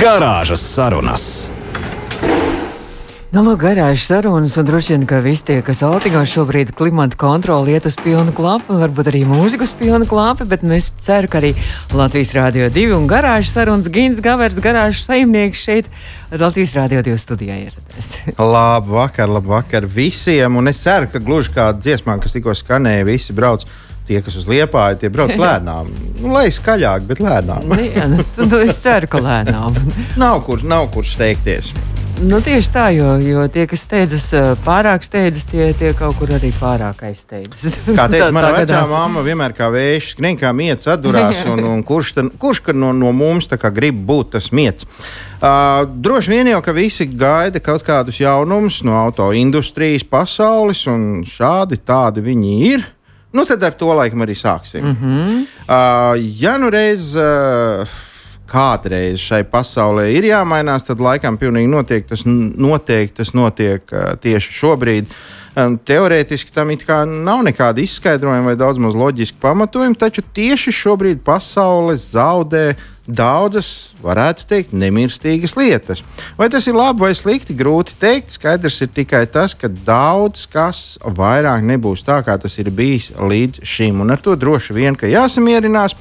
Garāžas sarunas. Nu, lūk, garāžas sarunas, un droši vien, ka visi tie, kas Altingos šobrīd klimata kontroli iet uz pilnu klapu, varbūt arī mūziku uz pilnu klapu, bet nu, es ceru, ka arī Latvijas Rādio 2 un garāžas sarunas Gins Gavers, garāžas saimnieks šeit Latvijas Rādio 2 studijā ieradies. Labu vakar, labu vakar visiem, un es ceru, ka gluži kā dziesmā, kas tikko skanēja, visi brauc tie, kas uz liepāja, tie brauc lēnām. Nu, lai skaļāk, bet lēnām. nu, jā, nu, es ceru, ka lēnām. nav, kur, nav kur steigties. Nu, tieši tā, jo, jo tie, kas steidzas pārāk steidzas, tie, tie kaut kur arī pārāk aizsteidzas. Kā teica mana vecā mamma, vienmēr kā vējš skrien, kā mietis atdurās, un, un kurš, tad, kurš ka no, no mums grib būt tas mietis. Uh, droši vien jau, ka visi gaida kaut kādus jaunumus no auto industrijas pasaules, un šādi tādi viņi ir. Nu, tad ar to laikam arī sāksim. Mm -hmm. uh, ja nu reiz uh, kādreiz šai pasaulē ir jāmainās, tad laikam pilnīgi noteikti tas, noteikti tas notiek uh, tieši šobrīd. Um, Teorētiski tam nav nekāda izskaidrojuma vai daudz maz loģiska pamatojuma, taču tieši šobrīd pasaule zaudē daudzas, varētu teikt, nemirstīgas lietas. Vai tas ir labi vai slikti, grūti pateikt. Skaidrs ir tikai tas, ka daudz kas vairāk nebūs tā, kā tas ir bijis līdz šim. Un ar to droši vien ka jāsamierinās.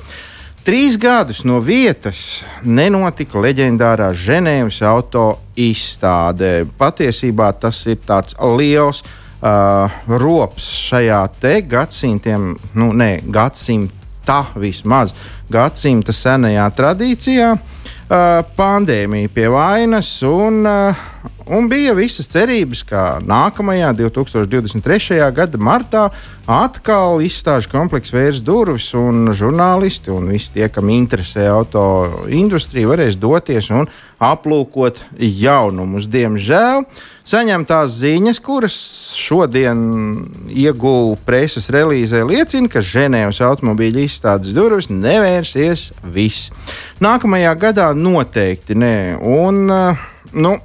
Trīs gadus no vietas nenotika leģendārā Ženēvas auto izstāde. Patiesībā tas ir tāds liels uh, rops šajā te gadsimtiem, nu, ne gadsimta vismaz, gadsimta senajā tradīcijā. Uh, pandēmija pie vainas, un, uh, un bija visas cerības, ka nākamajā 2023. gada martā atkal izstāžu komplekss vērs durvis, un žurnālisti un visi tie, kam interesē auto industrija, varēs doties un aplūkot jaunumus. Diemžēl saņemtās ziņas, kuras šodien ieguvu preses relīzē, liecina, ka Ženēvas automobīļa izstādes durvis nevērsies viss. Nākamajā gadā noteikti nē. Un, uh, Nu,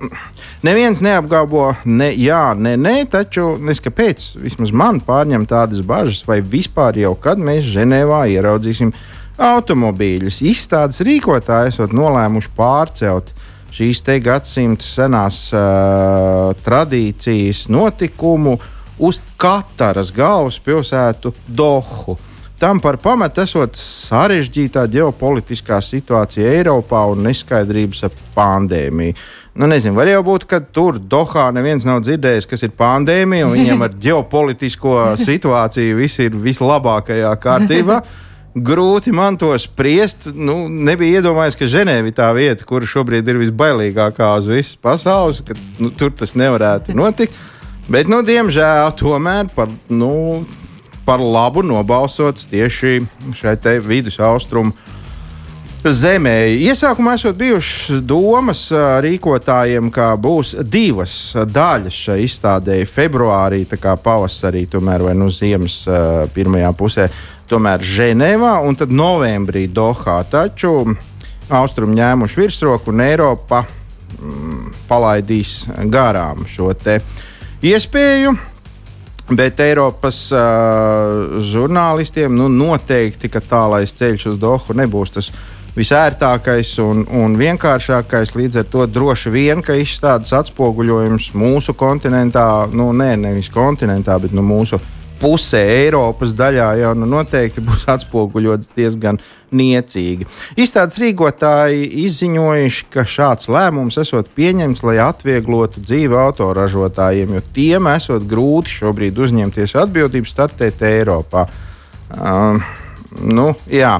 neviens neapgalvo, ne jā, ne nē, taču neskapēc vismaz man pārņem tādas bažas, vai vispār jau kad mēs Ženēvā ieraudzīsim automobīļus. Izstādes rīkotāji esat nolēmuši pārcelt šīs te gadsimta senās uh, tradīcijas notikumu uz Kataras galvaspilsētu Dohu. Tam par pamatu esot sarežģītā ģeopolitiskā situācija Eiropā un neskaidrības ap pandēmiju. Nu, nezinu, var jau būt, ka tur Dohā neviens nav dzirdējis, kas ir pandēmija, un viņiem ar ģeopolitisko situāciju viss ir vislabākajā kārtībā. Grūti man to spriest. Nu, nebija iedomājies, ka Ženēva ir tā vieta, kur šobrīd ir visbailīgākā uz visas pasaules, ka nu, tur tas nevarētu notikt. Bet, nu, diemžēl, tomēr par, nu, par labu nobalsots tieši šai te vidus austrumu zemē. Iesākumā esot bijušas domas rīkotājiem, ka būs divas daļas šai izstādē. Februārī, tā kā pavasarī, tomēr vai nu ziemas pirmajā pusē, tomēr Ženēvā, un tad novembrī Dohā. Taču austrumi ņēmuši virsroku un Eiropa mm, palaidīs garām šo iespēju. Bet Eiropas uh, žurnālistiem nu, noteikti, tālais ceļš uz Dohu nebūs tas visērtākais un, un vienkāršākais. Līdz ar to droši vien, ka izstādes atspoguļojums mūsu kontinentā, nu, nē, nevis kontinentā, bet nu, mūsu pusē, Eiropas daļā, jau nu, noteikti būs atspoguļots diezgan niecīgi. Izstādes rīkotāji izziņojuši, ka šāds lēmums esot pieņemts, lai atvieglotu dzīvi autoražotājiem, jo tiem esot grūti šobrīd uzņemties atbildību startēt Eiropā. Um, Nu, jā,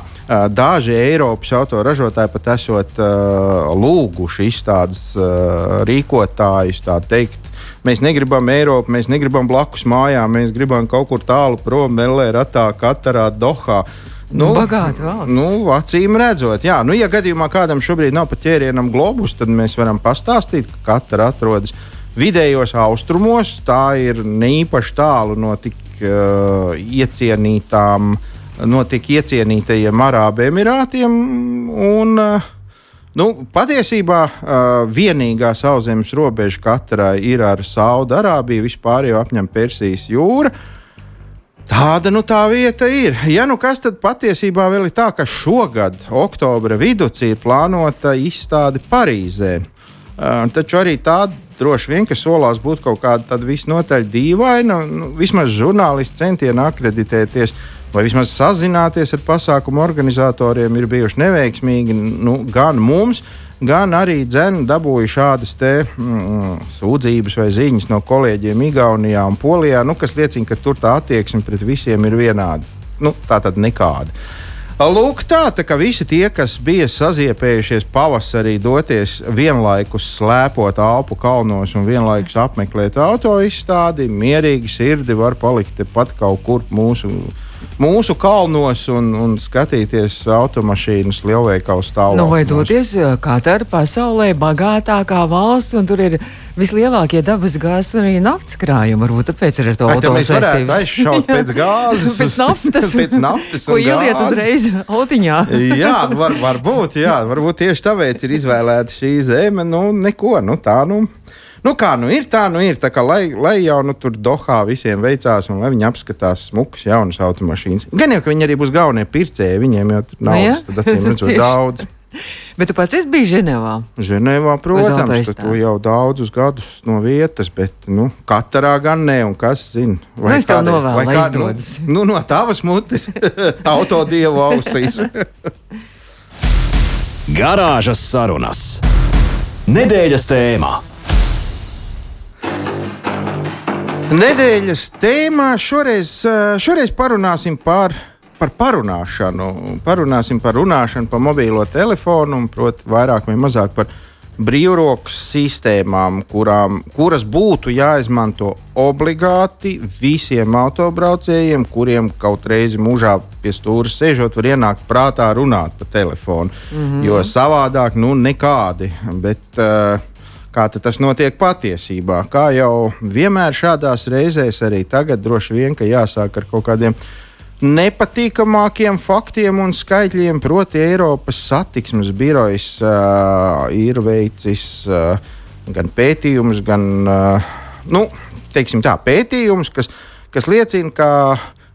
daži Eiropas autoražotāji pat esot uh, lūguši izstādes uh, rīkotājus, tā teikt, mēs negribam Eiropu, mēs negribam blakus mājām, mēs gribam kaut kur tālu prom, Melē, Ratā, Katarā, Dohā. Nu, Bagāta valsts. Nu, acīm redzot, jā. Nu, ja gadījumā kādam šobrīd nav pat ķērienam globus, tad mēs varam pastāstīt, ka katra atrodas vidējos austrumos. Tā ir ne īpaši tālu no tik uh, iecienītām, no tik iecienītajiem Arābu Emirātiem. Un, uh, Nu, patiesībā uh, vienīgā sauszemes robeža katrai ir ar Saudārābiju, vispār jau apņem Persijas jūra. Tāda nu tā vieta ir. Ja nu kas tad patiesībā vēl ir tā, ka šogad, oktobra vidū, ir plānota izstāde Parīzē. Uh, taču arī tā droši vien, ka solās būt kaut kāda visnotaļ dīvaina, nu, vismaz žurnālisti centieni akreditēties vai vismaz sazināties ar pasākumu organizatoriem ir bijuši neveiksmīgi nu, gan mums, gan arī dzēnu dabūju šādas te, mm, sūdzības vai ziņas no kolēģiem Igaunijā un Polijā, nu, kas liecina, ka tur tā attieksme pret visiem ir vienāda. Nu, tā tad nekāda. Lūk, tā, tā kā visi tie, kas bija saziepējušies pavasarī, doties vienlaikus slēpot Alpu kalnos un vienlaikus apmeklēt autoizstādi, mierīgi sirdi var palikt pat kaut kur mūsu mūsu kalnos un, un skatīties automašīnas lielveikalu stāvokli. Nu, vai doties katra pasaulē bagātākā valsts, un tur ir vislielākie dabas gāzes un arī naftas krājumi. Varbūt tāpēc ir ar to auto saistības. aizšaut pēc gāzes, pēc naftas. pēc naftas Ko ieliet uzreiz autiņā. jā, var, varbūt, jā, varbūt tieši tāpēc ir izvēlēta šī zeme. Nu, neko, nu tā, nu. Nu, kā nu ir, tā nu ir. Tā kā, lai, lai jau nu, tur Dohā visiem veicās, un lai viņi apskatās smukas, jaunas automašīnas. Gan jau, ka viņi arī būs galvenie pircēji, viņiem jau tur nav naudas, tad acīm redzot daudz. Bet tu pats esi bijis Ženēvā? Ženēvā, protams, tu jau daudzus gadus no vietas, bet nu, katrā gan ne, un kas zina. Vai nu, tev novēlu, vai kā, nu, nu, no tavas mutes, autodievu ausīs. Garāžas sarunas. Nedēļas tēmā. Nedēļas tēmā šoreiz, šoreiz parunāsim par, par parunāšanu. Parunāsim par runāšanu pa mobilo telefonu, proti, vairāk vai mazāk par brīvrokas sistēmām, kurām, kuras būtu jāizmanto obligāti visiem autobraucējiem, kuriem kaut reizi mūžā pie stūra sēžot, var ienākt prātā runāt pa telefonu. Mm -hmm. Jo savādāk, nu, nekādi. Bet, uh, kā tas notiek patiesībā. Kā jau vienmēr šādās reizēs, arī tagad droši vien jāsāk ar kaut kādiem nepatīkamākiem faktiem un skaitļiem. Proti, Eiropas satiksmes birojas uh, ir veicis uh, gan pētījumus, gan uh, nu, tā, pētījumus, kas, kas liecina, ka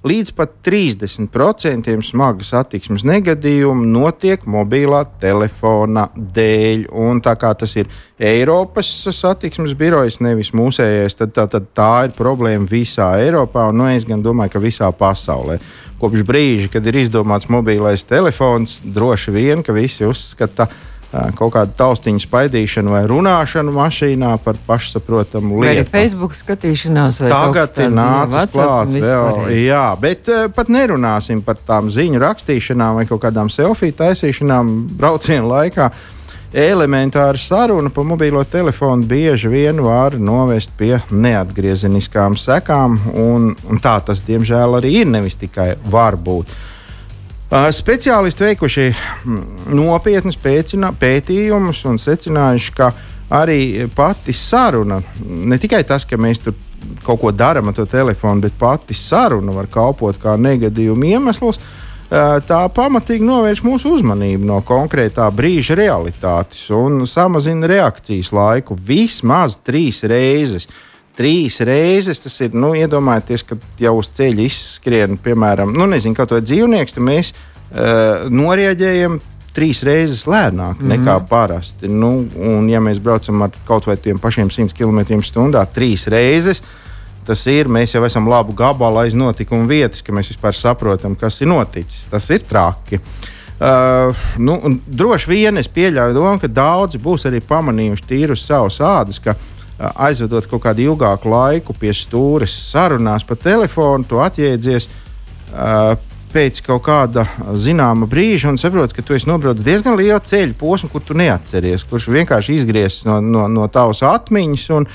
Līdz pat 30% smagas satiksmes negadījumu notiek mobilā telefona dēļ. Un tā kā tas ir Eiropas satiksmes birojas, nevis mūsējais, tad tā, tad tā ir problēma visā Eiropā, un nu, es gan domāju, ka visā pasaulē. Kopš brīža, kad ir izdomāts mobilais telefons, droši vien, ka visi uzskata, ka kaut kādu taustiņu spaidīšanu vai runāšanu mašīnā par pašsaprotamu lietu. Vai arī Facebook skatīšanās, vai tagad ir nācis klāt vēl. Jā, bet pat nerunāsim par tām ziņu rakstīšanām vai kaut kādām selfiju taisīšanām braucienu laikā. Elementāra saruna pa mobilo telefonu bieži vien var novest pie neatgriezeniskām sekām, un, un tā tas diemžēl arī ir. Nevis tikai var būt. Uh, Speciālisti veikuši mm, nopietnus pētījumus un secinājuši, ka arī pati saruna, ne tikai tas, ka mēs tur kaut ko darām ar to telefonu, bet pati saruna var kalpot kā negadījuma iemesls. Tā pamatīgi novērš mūsu uzmanību no konkrētā brīža realitātes un samazina reakcijas laiku vismaz trīs reizes. Trīs reizes tas ir, nu, iedomājieties, ka jau uz ceļa izskrien, piemēram, nu, nezinu, kaut kāda dzīvnieks, tad mēs uh, norēģējam trīs reizes lēnāk mm -hmm. nekā parasti. Nu, un, ja mēs braucam ar kaut vai tiem pašiem 100 km/h, trīs reizes, tas ir, mēs jau esam labu gabalu aiz notikuma vietas, ka mēs vispār saprotam, kas ir noticis. Tas ir traki. Uh, nu, droši vien es pieļauju domu, ka daudzi būs arī pamanījuši tīru uz savas ādas, ka aizvedot kaut kādu ilgāku laiku pie stūres sarunās pa telefonu, tu atjēdzies. Uh, pēc kaut kāda zināma brīža un saproti, ka tu esi nobraucis diezgan lielu ceļu posmu, kur tu neatceries, kurš vienkārši izgriezts no, no, no tavas atmiņas. Un,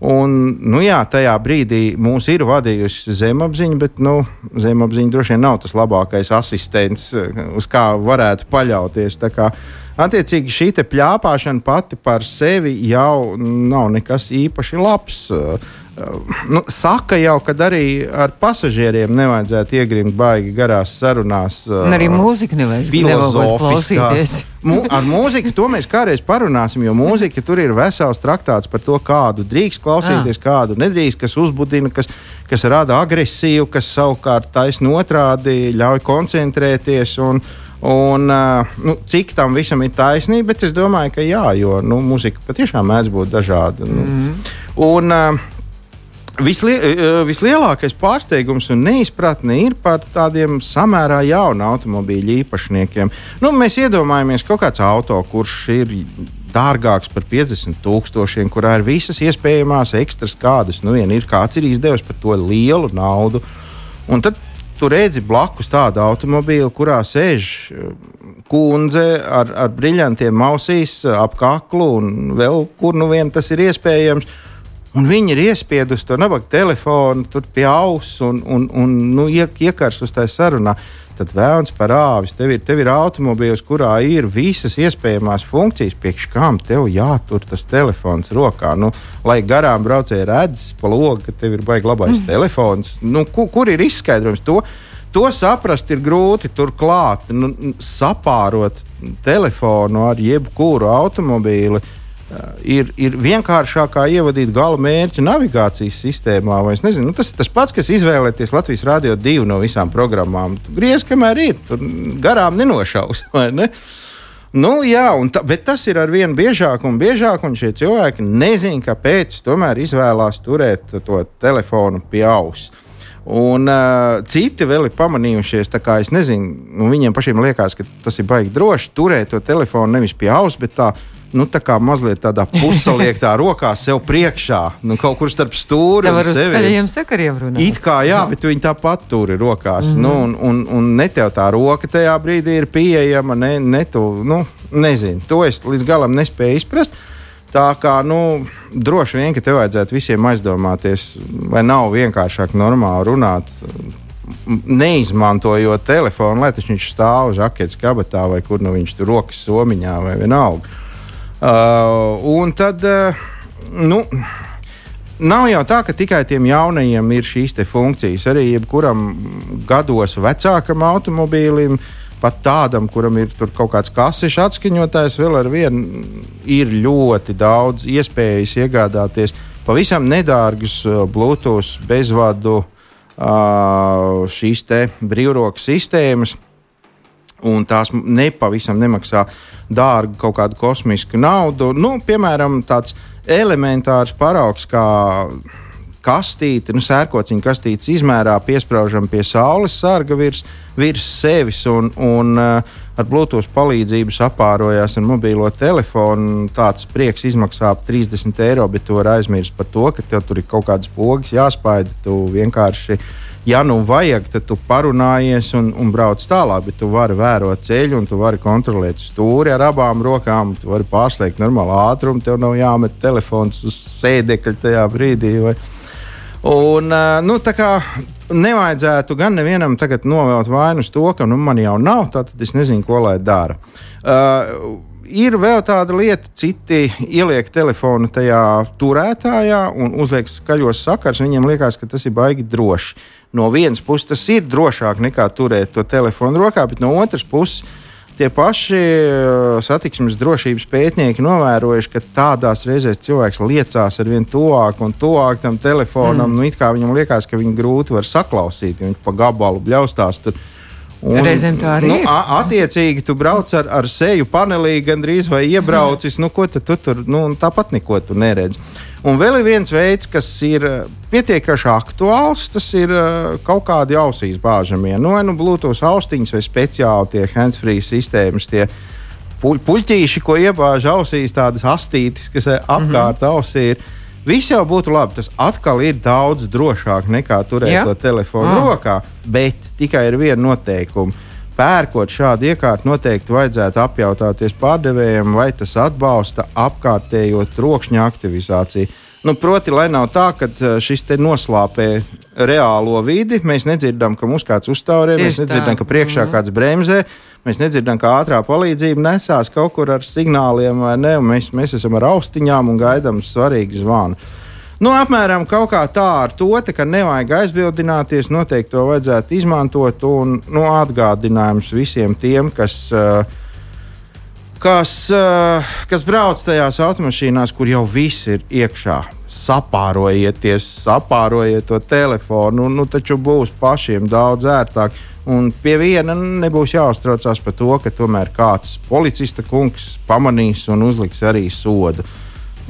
un, nu jā, tajā brīdī mūs ir vadījusi zemapziņa, bet nu, zemapziņa droši vien nav tas labākais asistents, uz kā varētu paļauties. Attiecīgi, šī plāpāšana pati par sevi jau nav nekas īpaši labs. Nu, saka jau, ka arī ar pasažieriem nevajadzētu iegrimt baigi garās sarunās. Un arī mūzika nevajag, klausīties. Mu, ar mūziku to mēs kādreiz parunāsim, jo mūzika tur ir vesels traktāts par to, kādu drīkst klausīties, ah. kādu nedrīkst, kas uzbudina, kas, kas rada agresiju, kas savukārt taisn otrādi ļauj koncentrēties. Un, Un, nu, cik tam visam ir taisnība, bet es domāju, ka jā, jo nu, mūzika patiešām mēdz būt dažāda. Nu. Mm. Un, Vislie, vislielākais pārsteigums un neizpratne ir par tādiem samērā jaunu automobīļu īpašniekiem. Nu, mēs iedomājamies kaut kāds auto, kurš ir dārgāks par 50 tūkstošiem, kurā ir visas iespējamās ekstras, kādas nu vien ir. Kāds ir izdevis par to lielu naudu. Un tad tu redzi blakus tādu automobīlu, kurā sēž kundze ar, ar brillantiem ausīs ap kaklu un vēl kur nu vien tas ir iespējams. Un viņi ir iespiedusi to nabaga telefonu pie auss un, un, un nu, iekars uz tā sarunā. Tad vēlams par āvis. Tev ir, tev ir automobīls, kurā ir visas iespējamās funkcijas, priekš kām tev jātur tas telefons rokā. Nu, lai garām braucēji redz pa logu, ka tev ir baigi labais mm. telefons. Nu, kur, kur ir izskaidrojums? To, to saprast ir grūti. Turklāt nu, sapārot telefonu ar jebkuru automobīli ir, ir vienkāršākā ievadīt gala mērķa navigācijas sistēmā. Nezinu, nu, tas ir tas pats, kas izvēlēties Latvijas Rādio 2 no visām programmām. Griez, kamēr ir, tur garām nenošaus. Ne? Nu, jā, ta, bet tas ir ar vien biežāk un biežāk, un šie cilvēki nezina, kāpēc tomēr izvēlās turēt to telefonu pie auss. Un uh, citi vēl ir pamanījušies, kā es nezinu, nu, viņiem pašiem liekas, ka tas ir baigi droši turēt to telefonu nevis pie auss, bet tā nu, tā kā mazliet tādā puseliektā rokā sev priekšā, nu, kaut kur starp stūri. Tā var uz skaļiem sakariem runāt. It kā jā, bet viņi tāpat tur ir rokās. Mm -hmm. nu, un, un, un ne tev tā roka tajā brīdī ir pieejama, ne, ne tu, nu, nezinu, to es līdz galam nespēju izprast. Tā kā nu, droši vien, ka tev vajadzētu visiem aizdomāties, vai nav vienkāršāk normāli runāt, neizmantojot telefonu, lai viņš stāv uz žaketes kabatā vai kur nu viņš tur rokas somiņā vai vienalga. Uh, un tad, uh, nu, nav jau tā, ka tikai tiem jaunajiem ir šīs funkcijas. Arī jebkuram gados vecākam automobīlim, pat tādam, kuram ir kaut kāds kasišu atskaņotājs, vēl ar vienu ir ļoti daudz iespējas iegādāties pavisam nedārgus uh, Bluetooth bezvadu uh, šīs brīvrokas sistēmas un tās nepavisam nemaksā dārgu kaut kādu kosmisku naudu. Nu, piemēram, tāds elementārs paraugs kā kastīte, nu, sērkociņa kastītes izmērā piesprāžam pie saules sarga virs, virs sevis un, un uh, ar Bluetooth palīdzību sapārojās ar mobilo telefonu. Tāds prieks izmaksā ap 30 eiro, bet tu vari aizmirst par to, ka tev tur ir kaut kādas pogas jāspaida. Tu vienkārši ja nu vajag, tad tu parunājies un, un brauc tālāk, bet tu vari vērot ceļu un tu vari kontrolēt stūri ar abām rokām. Tu vari pārslēgt normālu ātrumu, tev nav jāmet telefons uz sēdekļa tajā brīdī. Vai. Un, nu, tā kā nevajadzētu gan nevienam tagad novelt vainu uz to, ka nu, man jau nav, tad es nezinu, ko lai dara. Uh, ir vēl tāda lieta, citi ieliek telefonu tajā turētājā un uzliek skaļos sakars. Viņiem liekas, ka tas ir baigi droši no vienas puses tas ir drošāk nekā turēt to telefonu rokā, bet no otras puses tie paši uh, satiksmes drošības pētnieki novērojuši, ka tādās reizēs cilvēks liecās ar vien tuvāk un tuvāk tam telefonam. Mm. Nu, viņam liekas, ka viņu grūti var saklausīt, viņš pa gabalu bļaustās. Tur. Un, Reizēm tā arī nu, ir. Attiecīgi, tu brauc ar, ar seju panelī, gandrīz vai iebraucis. Nu, ko tu tur? Nu, tāpat neko tu neredzi. Un vēl ir viens veids, kas ir eh, pietiekami aktuāls. Tas ir uh, kaut kādi ausīs bāžamie. Nu, vai nu Bluetooth austiņas vai speciāli tie handsfree sistēmas. Tie, Puļ, puļķīši, ko iebāž ausīs, tādas astītes, kas eh, apkārt mm -hmm. ausī ir. Viss jau būtu labi. Tas atkal ir daudz drošāk nekā turēt Jā. to telefonu oh. rokā, bet tikai ir viena noteikuma pērkot šādu iekārtu, noteikti vajadzētu apjautāties pārdevējiem, vai tas atbalsta apkārtējo trokšņa aktivizāciju. Nu, proti, lai nav tā, ka eh, šis te noslāpē reālo vidi, mēs nedzirdam, ka mums kāds uzstāvē, mēs nedzirdam, ka priekšā mm. kāds bremzē, mēs nedzirdam, ka ātrā palīdzība nesās kaut kur ar signāliem, vai ne, mēs, mēs esam ar austiņām un gaidām svarīgu zvanu. Nu, apmēram kaut kā tā ar to, te, ka nevajag aizbildināties, noteikti to vajadzētu izmantot un nu, atgādinājums visiem tiem, kas. Uh, kas, uh, kas brauc tajās automašīnās, kur jau viss ir iekšā. Sapārojieties, sapārojiet to telefonu, nu, taču būs pašiem daudz ērtāk. Un pie viena nebūs jāuztraucās par to, ka tomēr kāds policista kungs pamanīs un uzliks arī sodu.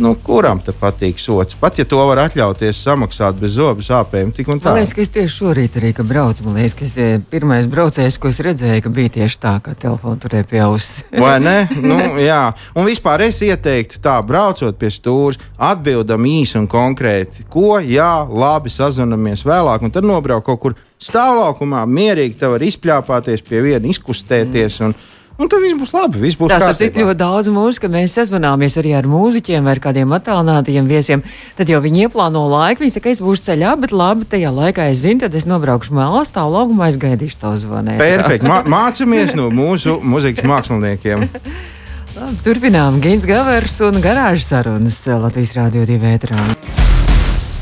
Nu, kuram te patīk sots? Pat ja to var atļauties samaksāt bez zobu sāpēm, tik un tā. Man liekas, ka es tieši šorīt arī braucu. Man liekas, ka es, eh, pirmais braucējs, ko es redzēju, ka bija tieši tā, kā telefonu turēja pie auss. Vai ne? Nu, jā, un vispār es ieteiktu tā, braucot pie stūra, atbildam īsi un konkrēti, ko, jā, labi, sazvanāmies vēlāk, un tad nobraukt kaut kur stāvlaukumā, mierīgi te var izpļāpāties pie viena, izkustēties. Mm. Un, Un tad viss būs labi. Viss būs Tas ir ļoti daudz mūziku, ka mēs sazvanāmies arī ar mūziķiem vai ar kādiem attālinātiem viesiem. Tad jau viņi ieplāno laiku. Viņi saka, es būšu ceļā, bet labi, tajā laikā es zinu, tad es nobraukšu malā, stāvu laukumā, es gaidīšu tavu zvanu. Perfekti. Mā, mācāmies no mūsu mūzikas māksliniekiem. Labi, turpinām Gins Gavers un garāžas sarunas Latvijas Rādio 2 vētrā.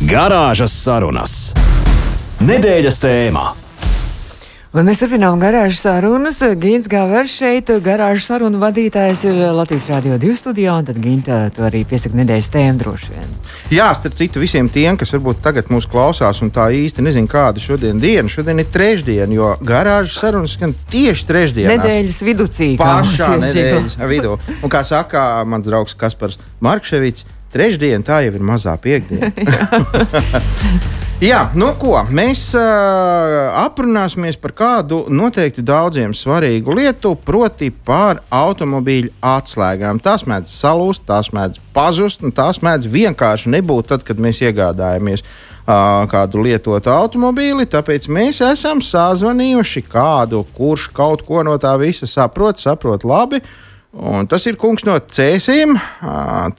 Garāžas sarunas. Nedēļas tēmā. Un mēs turpinām garāžas sarunas. Gins Gavers šeit, garāžas sarunu vadītājs ir Latvijas Rādio 2 studijā, un tad Ginta to arī piesaka nedēļas tēmu droši vien. Jā, starp citu visiem tiem, kas varbūt tagad mūs klausās un tā īsti nezin, kāda šodien diena. Šodien ir trešdiena, jo garāžas sarunas skan tieši trešdienā. Nedēļas viducī. Pašā nedēļas vidū. Un kā saka mans draugs Kaspars Markševits, trešdiena tā jau ir mazā piekdiena. Jā, nu ko, mēs uh, aprunāsimies par kādu noteikti daudziem svarīgu lietu, proti par automobīļu atslēgām. Tās mēdz salūst, tās mēdz pazust, un tās mēdz vienkārši nebūt tad, kad mēs iegādājamies uh, kādu lietotu automobīli. Tāpēc mēs esam sazvanījuši kādu, kurš kaut ko no tā visa saprot, saprot labi. Un tas ir kungs no cēsīm,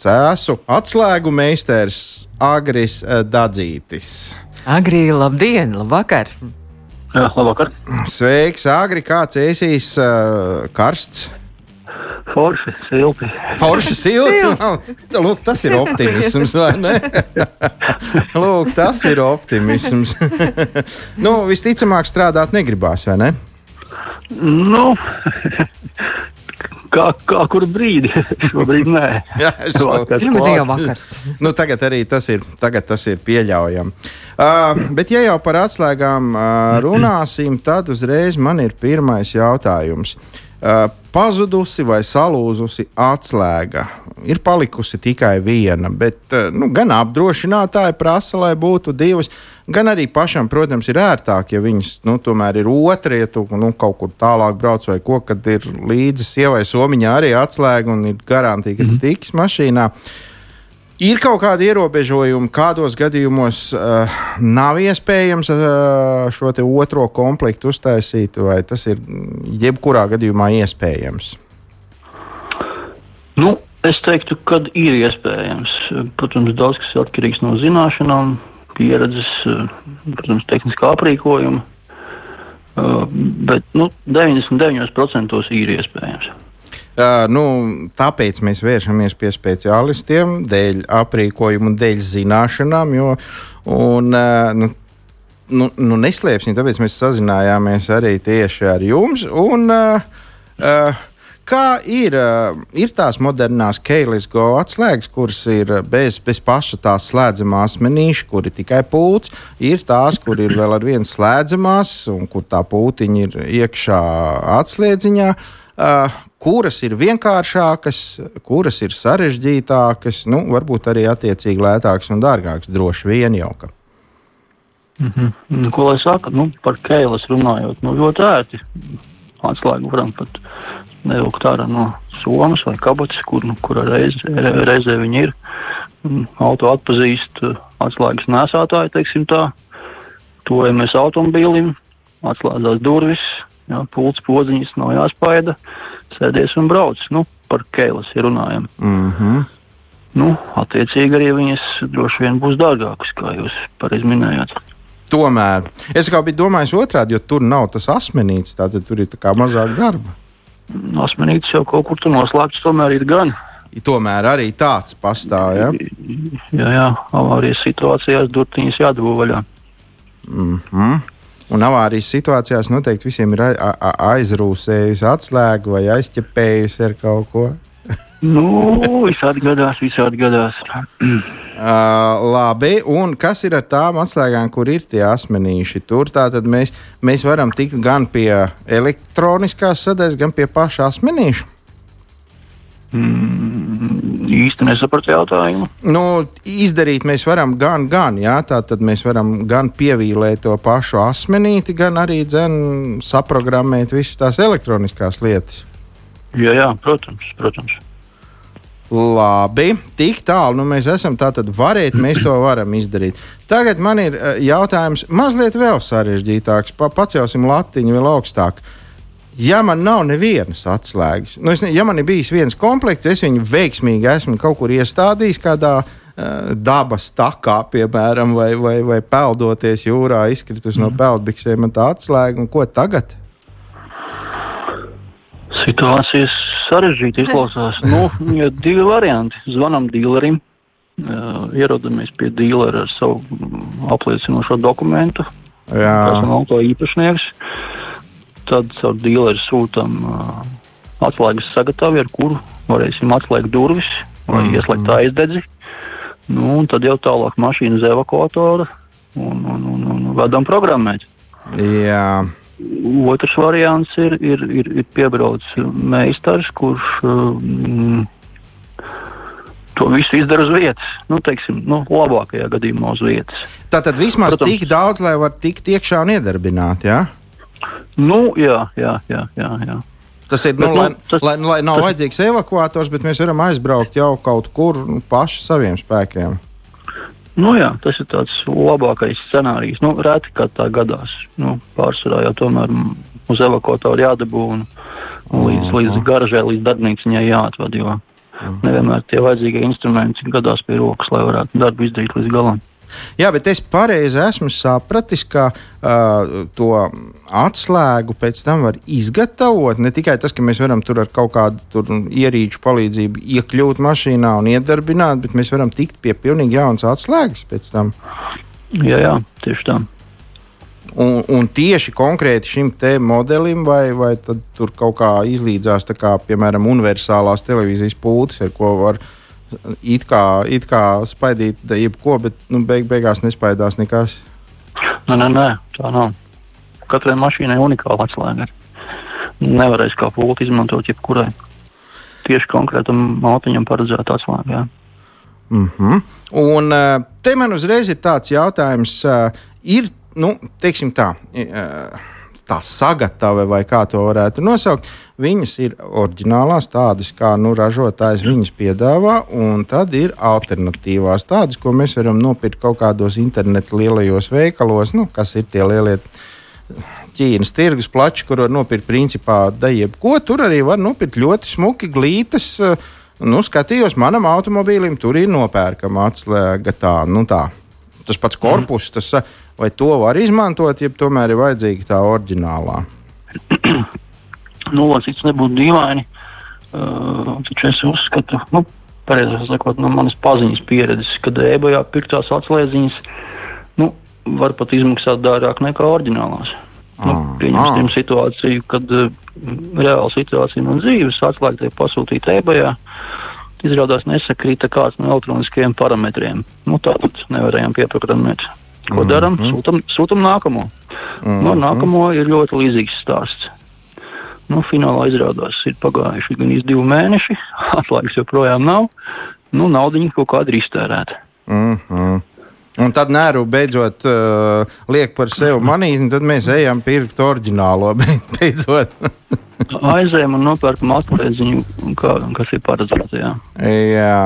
cēsu atslēgu meistars Agris Dadzītis. Agri, labdien, labvakar! Jā, labvakar! Sveiks, Agri, kāds ēsīs karsts? Forši, silti. Forši, silti. Lūk, tas ir optimisms, vai ne? Lūk, tas ir optimisms. nu, visticamāk, strādāt negribās, vai ne? Nu, kā, kā kur brīdi. Šobrīd nē, Jā, šobrīd nu, jau vakars. nu, tagad arī tas ir, tas ir pieļaujami. Uh, bet, ja jau par atslēgām uh, runāsim, tad uzreiz man ir pirmais jautājums. Uh, pazudusi vai salūzusi atslēga. Ir palikusi tikai viena, bet uh, nu, gan apdrošinātāji prasa, lai būtu divas. Gan arī pašam, protams, ir ērtāk, ja viņas nu, tomēr ir otrā, ja tu nu, kaut kur tālāk brauc vai ko, kad ir līdzi sievai somiņā arī atslēga un ir garantīva, ka mm -hmm. tiks mašīnā. Ir kaut kādi ierobežojumi, kādos gadījumos uh, nav iespējams uh, šo otro komplektu uztaisīt, vai tas ir jebkurā gadījumā iespējams? Nu, es teiktu, ka ir iespējams. Protams, daudz kas ir atkarīgs no zināšanām, pieredzes, eh, protams, tehniskā aprīkojuma, eh, bet nu, 99% ir iespējams. Uh, nu, tāpēc mēs vēršamies pie speciālistiem, dēļ aprīkojuma, dēļ zināšanām. Jo, un, uh, nu, nu, nu, neslēpsim, tāpēc mēs sazinājāmies arī tieši ar jums. Un, uh, uh, Kā ir, eh, ir tās modernās Keilis Go atslēgas, kuras ir bez, bez paša tās slēdzamās menīša, kur ir tikai pūts, ir tās, kur ir vēl ar vienu slēdzamās, un kur tā pūtiņa ir iekšā atslēdziņā. Uh, kuras ir vienkāršākas, kuras ir sarežģītākas, nu, varbūt arī attiecīgi lētākas un dārgākas, droši vien jau. Ka. Mm -hmm. Ko lai saka, nu, par kēlas runājot, nu, ļoti ērti atslēgu varam pat nevilkt ārā no somas vai kabatas, kur, nu, kura reiz, reizē viņi ir. Auto atpazīst atslēgas nesātāji, teiksim tā. Tojamies automobīlim, atslēdzās durvis, jā, pults podziņas nav jāspaida, sēdies un brauc. Nu, par kēlas ir runājam. Mm -hmm. Nu, attiecīgi arī viņas droši vien būs dārgākas, kā jūs pareizi minējāt. Tomēr es kā biju domājis otrādi, jo tur nav tas asmenīts, tātad tur ir mazāk darba. Asmenītis jau kaut kur tur noslēgts, tomēr ir gan. tomēr arī tāds pastāv. Ja? Jā, jā, avārijas situācijās durtiņas jādabū vaļā. Mm -hmm. Un avārijas situācijās noteikti visiem ir aizrūsējusi atslēga vai aizķepējusi ar kaut ko. nu, visādi gadās, visādi gadās. Uh, labi, un kas ir ar tām atslēgām, kur ir tie asmenīši? Tur tātad mēs, mēs varam tikt gan pie elektroniskās sadaļas, gan pie paša asmenīša. Mm, īsti nesapratu jautājumu. Nu, izdarīt mēs varam gan, gan, jā, tā tad mēs varam gan pievīlēt to pašu asmenīti, gan arī dzen, saprogrammēt visas tās elektroniskās lietas. Jā, jā, protams, protams. Labi, tik tālu nu mēs esam. Tātad, varēt, mēs to varam izdarīt. Tagad man ir uh, jautājums mazliet vēl sarežģītāks. Pa, pacelsim latiņu vēl augstāk. Ja man nav nevienas atslēgas, nu es, ne, ja man ir bijis viens komplekts, es viņu veiksmīgi esmu kaut kur iestādījis kādā uh, dabas takā, piemēram, vai, vai, vai peldoties jūrā, izkritus mm. no mhm. peldbiksēm, man tā atslēga, un ko tagad? Situācijas sarežģīti izklausās. nu, ir divi varianti. Zvanam dīlerim, ierodamies pie dīlera ar savu apliecinošo dokumentu. Jā. Tas nav to īpašnieks. Tad caur dīleru sūtām uh, atslēgas sagatavi, ar kuru varēsim atslēgt durvis vai mm. ieslēgt aizdedzi. Nu, un tad jau tālāk mašīnas evakuatora un, un, un, un vedam programmēt. Jā. Otrs variants ir, ir, ir, ir piebraucis meistars, kurš um, to visu izdara uz vietas. Nu, teiksim, nu, labākajā gadījumā uz vietas. Tātad vismaz Protams, tik daudz, lai var tikt iekšā un iedarbināt? Ja? Nu, jā, jā, jā. jā, jā. Tas ir, nu, bet, nu, lai, tas, lai, lai nav tas, vajadzīgs evakuators, bet mēs varam aizbraukt jau kaut kur nu, paši saviem spēkiem. Nu, jā, tas ir tāds labākais scenārijs. Nu, reti kā tā gadās. Nu, pārsvarā jau tomēr uz evakuatoru jādabū un, līdz, līdz garažai, līdz darbnīciņai jāatved. Jo nevienmēr tie vajadzīgie instrumenti gadās pie rokas, lai varētu darbu izdarīt līdz galam. Jā, bet es pareizi esmu sapratis, ka uh, to atslēgu pēc tam var izgatavot. Ne tikai tas, ka mēs varam tur ar kaut kādu ierīču palīdzību iekļūt mašīnā un iedarbināt, bet mēs varam tikt pie pilnīgi jaunas atslēgas pēc tam. Jā, jā tieši tā. Un, un tieši konkrēti šim te modelim, vai, vai tur kaut kā izlīdzās, kā, piemēram, universālās televīzijas pūles, ar ko var uh, it kā, it kā spaidīt jebko, bet nu, beig, beigās nespaidās nekas. Nē, nē, nē, tā nav. Katrai mašīnai unikāla atslēga. Nevarēs kā pulti izmantot jebkurai. Tieši konkrētam autiņam paredzēta atslēga. Mm -hmm. Un eh, te man uzreiz ir tāds jautājums, eh, ir, nu, teiksim tā. Uh, tā sagatave, vai kā to varētu nosaukt, viņas ir oriģinālās, tādas kā nu, ražotājs viņas piedāvā, un tad ir alternatīvās, tādas, ko mēs varam nopirkt kaut kādos internetu lielajos veikalos, nu, kas ir tie lielie. Ķīnas tirgus plači, kur var nopirkt principā da jebko. Tur arī var nopirkt ļoti smuki glītas. Nu, skatījos, manam automobīlim tur ir nopērkama atslēga tā, nu tā. Tas pats korpus, mm. tas Vai to var izmantot, ja tomēr ir vajadzīga tā oriģinālā? nu, lai cits nebūtu dīvaini, uh, taču es uzskatu, nu, pareizāk sakot, no manas paziņas pieredzes, kad ebajā pirktās atslēdziņas, nu, var pat izmaksāt dārgāk nekā oriģinālās. Nu, ah, pieņemsim ah. situāciju, kad uh, reāla situācija no dzīves atslēgta ir pasūtīta ebajā. Izrādās nesakrīta kāds no elektroniskajiem parametriem. Nu, tātad nevarējām pieprogrammēt Ko mm -hmm. darām? Sūtam, sūtam nākamo. Mm -hmm. no, nākamo ir ļoti līdzīgs stāsts. Nu, finālā izrādās, ir pagājuši gan divi mēneši, atslēgas joprojām nav. Nu, naudiņa kaut kāda ir iztērēta. Mm -hmm. Un tad nēru beidzot uh, liek par sevi manīt, un tad mēs ejam pirkt oriģinālo beidzot. Aizējām un nopērkam atslēdziņu, kas ir paredzēta. Jā. jā.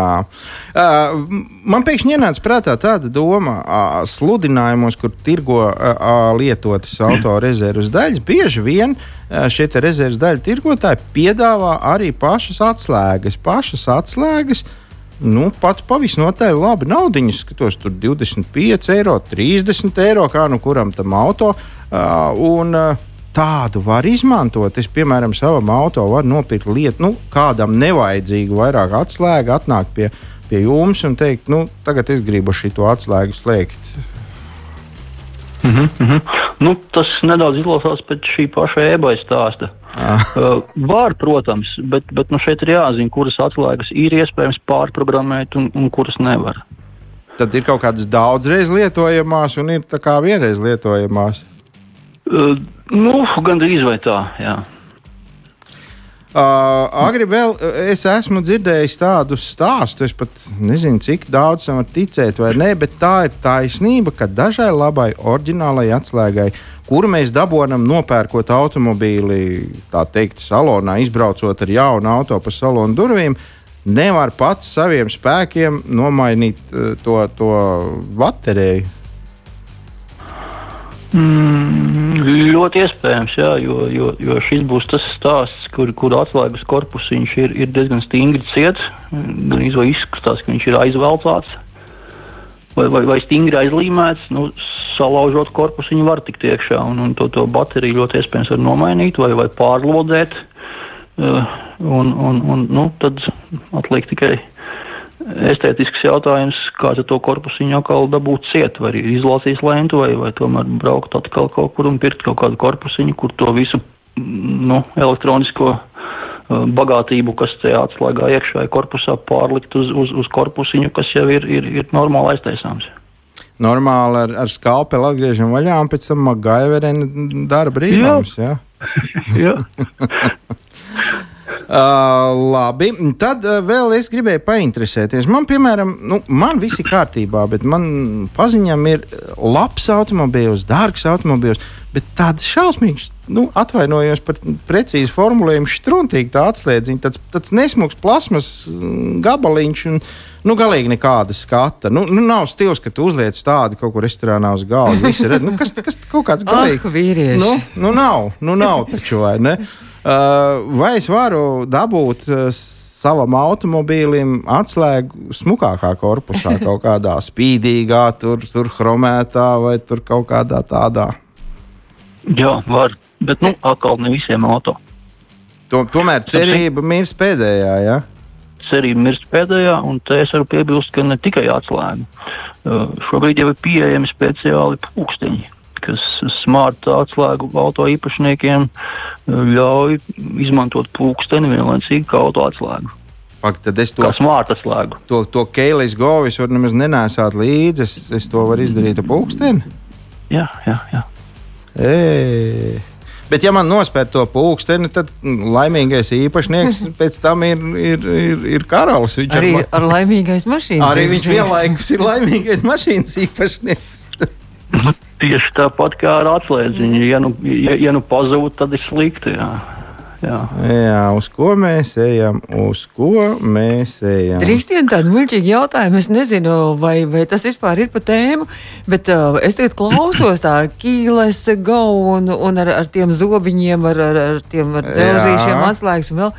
Uh, man pēkšņi ienāca prātā tāda doma, uh, sludinājumos, kur tirgo uh, lietotas autorezerves daļas, bieži vien uh, šie rezerves daļu tirgotāji piedāvā arī pašas atslēgas. Pašas atslēgas nu, pat pavisnotaļ labi naudiņas, skatos, tur 25 eiro, 30 eiro, kā nu kuram tam auto. Uh, un, uh, tādu var izmantot. Es, piemēram, savam auto varu nopirkt lietu, nu, kādam nevajadzīgu vairāk atslēgu, atnākt pie, pie jums un teikt, nu, tagad es gribu šo atslēgu slēgt. Mm -hmm, mm -hmm. Nu, tas nedaudz izklausās pēc šī paša eBay stāsta. uh, var, protams, bet, bet nu, šeit ir jāzina, kuras atslēgas ir iespējams pārprogrammēt un, un kuras nevar. Tad ir kaut kādas daudzreiz lietojamās un ir tā kā vienreiz lietojamās. Uh, nu, gan drīz vai tā, jā. Uh, Agri vēl es esmu dzirdējis tādu stāstu, es pat nezinu, cik daudz tam var ticēt, vai nē, bet tā ir taisnība, ka dažai labai oriģinālai atslēgai, kuru mēs dabūjam nopērkot automobīli, tā teikt, salonā, izbraucot ar jaunu auto pa salonu durvīm, nevar pats saviem spēkiem nomainīt uh, to, to bateriju. Mm, ļoti iespējams, jā, jo, jo, jo šis būs tas stāsts, kur, kur atslēgas korpusiņš ir, ir diezgan stingri ciets. Gan izskatās, ka viņš ir aizvelcāts vai, vai, vai stingri aizlīmēts. Nu, salaužot korpusiņu var tikt iekšā, un, un to, to bateriju ļoti iespējams var nomainīt vai, vai pārlodēt. Uh, un, un, un, nu, tad atliek tikai estētisks jautājums, kā to korpusiņu atkal dabūt ciet, vai izlasīs lentu, vai, vai tomēr braukt atkal kaut kur un pirkt kaut kādu korpusiņu, kur to visu nu, elektronisko uh, bagātību, kas tajā atslēgā iekšā korpusā, pārlikt uz, uz, uz korpusiņu, kas jau ir, ir, ir normāli aiztaisāms. Normāli ar, ar skalpeli atgriežam vaļā, un pēc tam Gaiverena dara brīnums. Jā. jā. Uh, labi, tad uh, vēl es gribēju painteresēties. Man, piemēram, nu, man viss ir kārtībā, bet man paziņām ir labs automobīls, dārgs automobīls, bet tāds šausmīgs, nu, atvainojos par precīzu formulējumu, struntīgi tā atslēdziņa, tāds, tāds nesmugs plasmas mm, gabaliņš. Un, Nu, galīgi nekāda skata. Nu, nu, nav stils, ka tu uzliec tādu kaut kur restorānā uz galda. Visi redz, nu, kas, kas kaut kāds galīgi. Ah, vīrieši. Nu, nu nav, nu nav taču, vai ne? Vai es varu dabūt savam automobīlim atslēgu smukākā korpusā, kaut kādā spīdīgā, tur, tur chromētā vai tur kaut kādā tādā? Jā, var, bet nu, atkal ne visiem auto. To, tomēr cerība mirst pēdējā. Ja? Cerība mirst pēdējā, un te es varu piebilst, ka ne tikai atslēgu. Uh, šobrīd jau ir pieejami speciāli pulksteņi kas smart atslēgu auto īpašniekiem eh, ļauj izmantot pulksteni vienlaicīgi kā auto atslēgu. Pak, tad es to smārta slēgu. To, to Keilis Govis var nemaz nenēsāt līdzi. Es, es to varu izdarīt ar pulksteni. Jā, jā, jā. E. Bet, ja man nospēr to pulksteni, tad laimīgais īpašnieks pēc tam ir, ir, ir, ir karalis. Viņš arī ar, ar laimīgais mašīnas. Arī viņš vienlaikus ir laimīgais mašīnas īpašnieks. Tieši tāpat kā ar atslēdziņu. Ja nu, ja, ja nu pazūd, tad ir slikti. Jā. Jā. jā, uz ko mēs ejam? Uz ko mēs ejam? Drīkst vien tādu muļķīgu jautājumu. Es nezinu, vai, vai tas vispār ir pa tēmu, bet uh, es tagad klausos tā kīles go un, un ar, ar tiem zobiņiem, ar, ar, ar tiem dzelzīšiem atslēgas un vēl.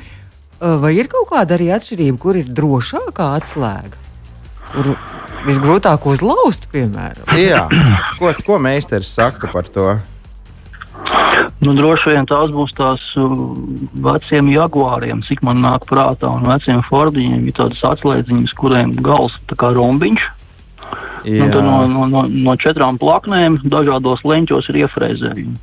Uh, vai ir kaut kāda arī atšķirība, kur ir drošākā atslēga? Kur visgrūtāk uzlauzt, piemēram. Jā, ko, ko meistars saka par to? Nu, droši vien tās būs tās uh, veciem jaguāriem, cik man nāk prātā, un veciem fordiņiem ir tādas atslēdziņas, kuriem gals tā kā rombiņš. Nu, no, no, no, no četrām plaknēm dažādos leņķos ir iefrēzējumi.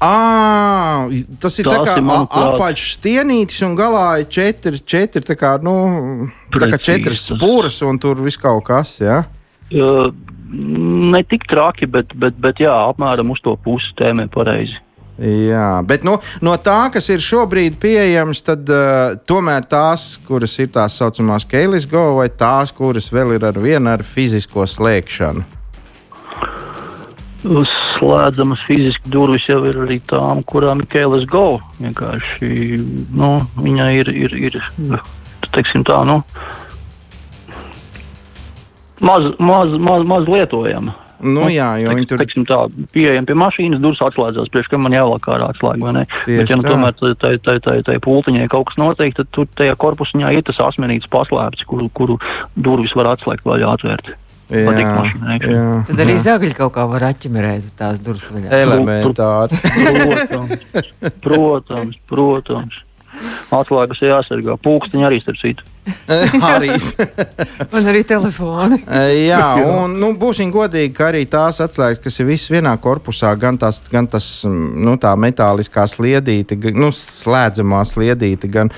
À, tas ir Tās tā kā apaļš stienītis un galā ir četri, četri tā kā, nu, tā kā četras spūras un tur viss kaut kas, jā? Ja? Uh, ne tik traki, bet, bet, bet jā, apmēram uz to pusi tēmē pareizi. Jā, bet nu, no tā, kas ir šobrīd pieejams, tad uh, tomēr tās, kuras ir tās saucamās Keilis Go, vai tās, kuras vēl ir ar vienu ar fizisko slēgšanu? Slēdzamas fiziski durvis jau ir arī tām, kurām ir Keilis Go. Vienkārši nu, viņa ir, ir, ir teiksim tā, nu, maz, maz, maz, maz lietojama. Nu, jā, jo viņi tur ir tā, pieejami pie mašīnas, durvis atslēdzās, priekš kam man jāvelk ārā atslēga, Bet, ja nu, tomēr tai, tai, tai, tai pultiņai kaut kas notiek, tad tur tajā korpusiņā ir tas asmenīts paslēpts, kuru, kuru durvis var atslēgt vai atvērt. Tad arī zagļi kaut kā var atķemerēt tās durvis vaļā. elementāri. Protams, protams, protams. Atslēgas jāsargā. Pūkstiņi arī starp citu. arī. Un arī telefoni. Jā, un nu, būsim godīgi, ka arī tās atslēgas, kas ir visas vienā korpusā, gan, tās, gan tas, mm, nu, tā metāliskā sliedīte, gan nu, slēdzamā sliedīte, gan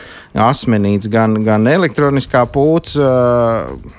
asmenīts, gan, gan elektroniskā pūts.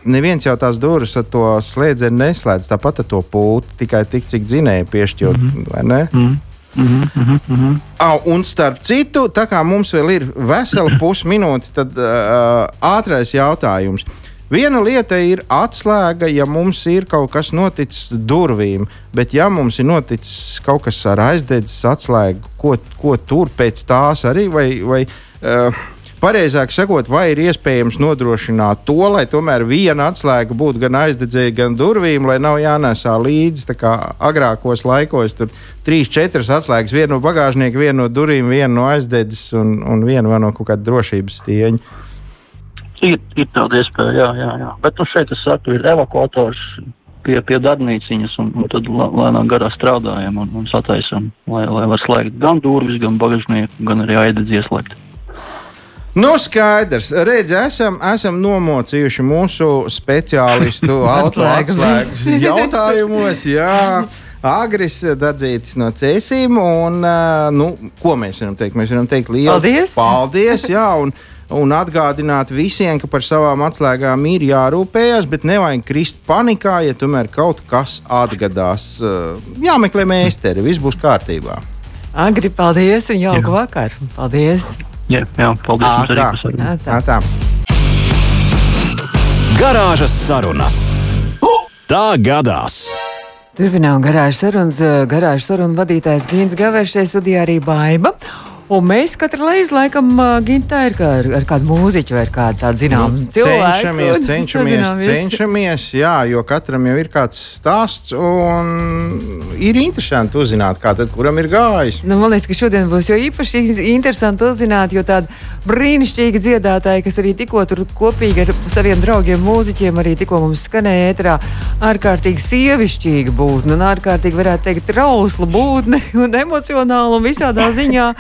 Neviens jau tās durvis ar to slēdzienu neslēdz, tāpat ar to pūtu, tikai tik, cik dzinēja piešķirt, mm -hmm. vai ne? Mm. Mm -hmm, mm -hmm. Au, un starp citu, tā kā mums vēl ir vesela pusminūte, tad uh, ātrais jautājums. Viena lieta ir atslēga, ja mums ir kaut kas noticis durvīm, bet ja mums ir noticis kaut kas ar aizdedzes atslēgu, ko, ko tur pēc tās arī, vai, vai uh, pareizāk sakot, vai ir iespējams nodrošināt to, lai tomēr viena atslēga būtu gan aizdedzēja, gan durvīm, lai nav jānesā līdzi, agrākos laikos tur trīs, četras atslēgas, viena no bagāžnieka, viena no durvīm, viena no aizdedzes un, un viena no kaut kāda drošības stieņa. Ir, ir tāda iespēja, jā, jā, jā. Bet nu, šeit es saku, ir evakuators pie, pie darbnīciņas, un, un tad lē- lēnām garā strādājam un, un sataisam, lai, lai var slēgt gan durvis, gan bagāžnieku, gan arī aidedz ieslēgt. Nu, skaidrs. Redz, esam, esam nomocījuši mūsu speciālistu autoatslēgu jautājumos. Jā. Agris Dadzītis no Cēsīm. Un, ā, nu, ko mēs varam teikt? Mēs varam teikt lielu Paldies! Paldies! Jā, un, un atgādināt visiem, ka par savām atslēgām ir jārūpējas, bet nevajag krist panikā, ja tomēr kaut kas atgadās. Ā, Jāmeklē mēsteri, viss būs kārtībā. Agri, paldies un jauku vakaru. Paldies! Jā, jā paldies arī tā. Jā, Tā, tā. tā. Garāžas sarunas. Tā gadās! Turpinām garāžas sarunas. Garāžas sarunu vadītājs Gins Gavērš, šeit studijā arī Baiba. Un mēs katru reizi, laikam, gintā ir kā ar, ar kādu mūziķu vai kādu tādu zināmu cilvēku. Cenšamies, cenšamies, cenšamies, jā, jo katram jau ir kāds stāsts, un ir interesanti uzzināt, kā tad kuram ir gājis. Nu, man liekas, ka šodien būs jau īpaši interesanti uzzināt, jo tāda brīnišķīga dziedātāja, kas arī tikko tur kopīgi ar saviem draugiem, mūziķiem, arī tikko mums skanēja ēterā, ārkārtīgi sievišķīga būtne un ārkārtīgi, varētu teikt, trausla būtne un emocionāla un visādā ziņā.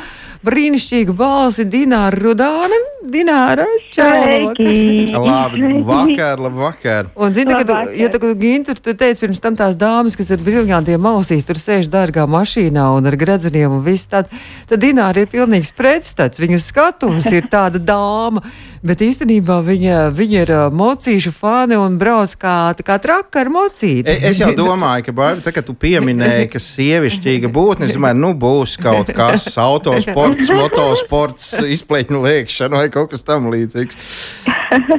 Brīnišķīga balsi Dināra Rudāne. Dināra, čau! Labi, vakar, labi, vakar. Un, zini, kad, tu- ja tu, Gintu, tu teici pirms tam tās dāmas, kas ir briljantiem ausīs, tur sēž dārgā mašīnā un ar gredzeniem un viss tad, tad Dināra ir pilnīgs pretstats. Viņu skatuves ir tāda dāma, bet īstenībā viņa, viņa ir mocīšu fani un brauc kā, kā traka ar mocīti. E- Es jau domāju, ka, Baiba, tā, kad tu pieminēji, ka sievišķīga būtne, es domāju, nu būs kaut kas autosports, motosports, izplēķņu liekšana vai kaut kas tam līdzīgs.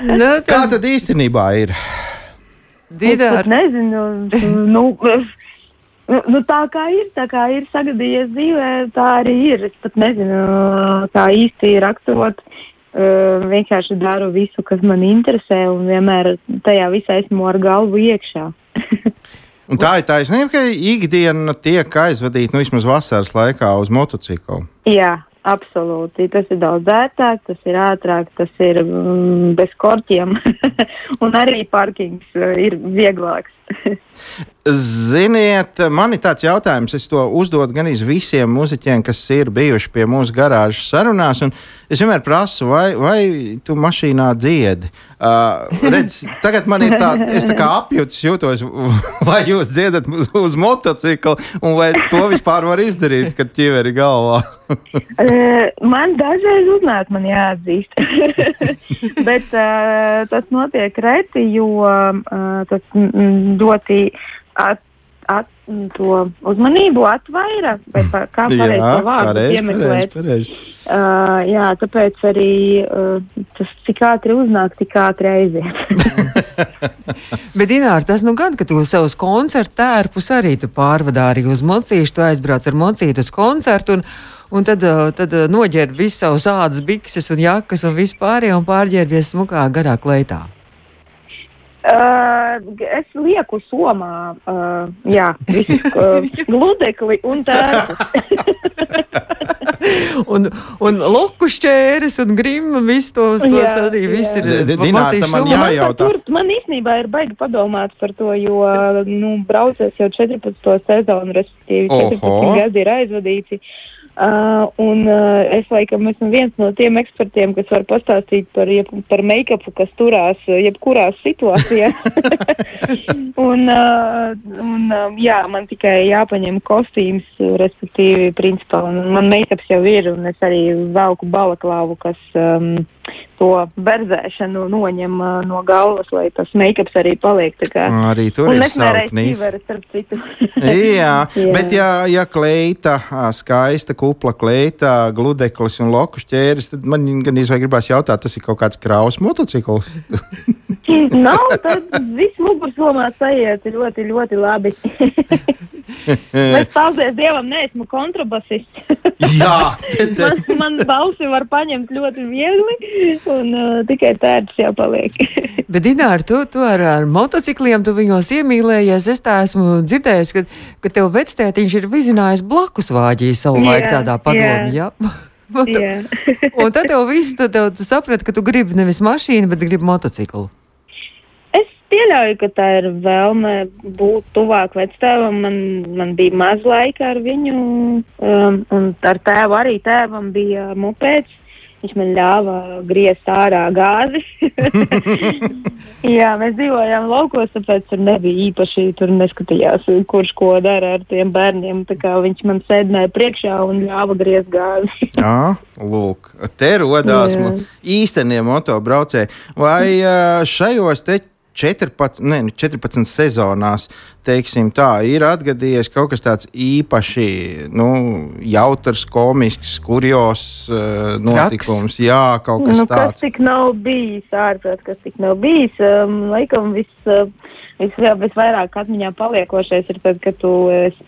Nu, Kā tad, tad īstenībā ir? Es Dināra, pat nezinu, nu, nu, nu, tā kā ir, tā kā ir sagadījies dzīvē, tā arī ir. Es pat nezinu, kā īsti raksturot. Uh, vienkārši daru visu, kas man interesē, un vienmēr tajā visā esmu ar galvu iekšā. Un tā ir taisnība, ka ikdiena tiek aizvadīta nu, vismaz vasaras laikā uz motociklu. Jā, absolūti. Tas ir daudz ērtāk, tas ir ātrāk, tas ir mm, bez korķiem, un arī parkings uh, ir vieglāks. Ziniet, man ir tāds jautājums, es to uzdodu gan visiem muzeķiem, kas ir bijuši pie mūsu garāžas sarunās. un Es vienmēr prasu, vai, vai tu mašīnā dziedi. Uh, redz, tagad man ir tā, es tā kā apjūts, jūtos, vai jūs dziedat uz, uz motocikla, un vai to vispār var izdarīt, kad ķiveri galvā. Man dažreiz uznāk, man jāatzīst. Bet uh, tas notiek reti, jo uh, tas mm, ļoti at, at, to uzmanību atvaira. Vai pa, kā pareizi to vārdu pareizi, piemeklēt? pareizi. Uh, jā, tāpēc arī uh, tas cik ātri uznāk, tik ātri aiziet. Bet, Dināra, tas nu gan, ka tu savus koncertu tērpus arī tu pārvadā arī uz mocīšu, tu aizbrauc ar mocītu uz koncertu. Un, Un tad, uh, tad uh, noģērb visu savus ādas, bikses un jakas un vispārējo un pārģērbies smukā garā kleitā. Uh, es lieku somā, uh, jā, visu uh, gludekli un tērpu. un, un loku šķēres un grimma, viss tos, tos Jā, arī viss jā. ir. Dināta, man Man, Jājautā. tā tur, man īstenībā ir baigi padomāt par to, jo, nu, braucies jau 14. sezonu, respektīvi 14 Oho. gadi ir aizvadīti. Uh, un uh, es laikam esmu viens no tiem ekspertiem, kas var pastāstīt par, jeb, par make-upu, kas turās uh, jebkurās situācijās. un, uh, un uh, jā, man tikai jāpaņem kostīms, uh, respektīvi, principā, un man make-ups jau ir, un es arī velku balaklāvu, kas um, to berzēšanu noņem uh, no galvas, lai tas make-ups arī paliek kā. Arī tur un ir es savu nereiz knifu. ķiveru, starp citu. Jā, Jā. bet ja, ja kleita, skaista kupla kleita, gludeklis un loku šķēris, tad man gan izvēl gribās jautāt, tas ir kaut kāds kraus motocikls. Nav, tad viss mugursolmā sajiet ļoti, ļoti labi. es paldies Dievam, neesmu kontrabasists. Jā, te, te. man, man balsi var paņemt ļoti viegli, un uh, tikai tērts jāpaliek. Bet, Dinār, tu, tu ar, ar motocikliem, tu viņos iemīlējies. Es tā esmu dzirdējis, ka, ka tev vectētiņš ir vizinājis blakus vāģī savu Jā, laiku tādā padomu. Jā. Un tad- Jā. Un tad tev viss, tad tev, tu saprati, ka tu gribi nevis mašīnu, bet gribi motociklu. Pieļauju, ka tā ir vēlme būt tuvāk vectēvam. Man, man bija maz laika ar viņu, um, un ar tēvu arī tēvam bija mopēds. Viņš man ļāva griezt ārā gāzi. Jā, mēs dzīvojām laukos, tāpēc tur nebija īpaši, tur neskatījās, kurš ko dara ar tiem bērniem. Viņš man sēdināja priekšā un ļāva griezt gāzi. Jā, lūk, te mo- īstenie motobraucēji. Vai šajos te 14, ne, nu, 14 sezonās, teiksim tā, ir atgadījies kaut kas tāds īpaši nu, jautrs, komisks, kurjos uh, notikums? Jā, kaut kas nu, kas tāds. tik nav bijis, ārprāt, kas tik nav bijis. Um, laikam viss. Uh, Vis, visvairāk atmiņā paliekošais ir tad, kad tu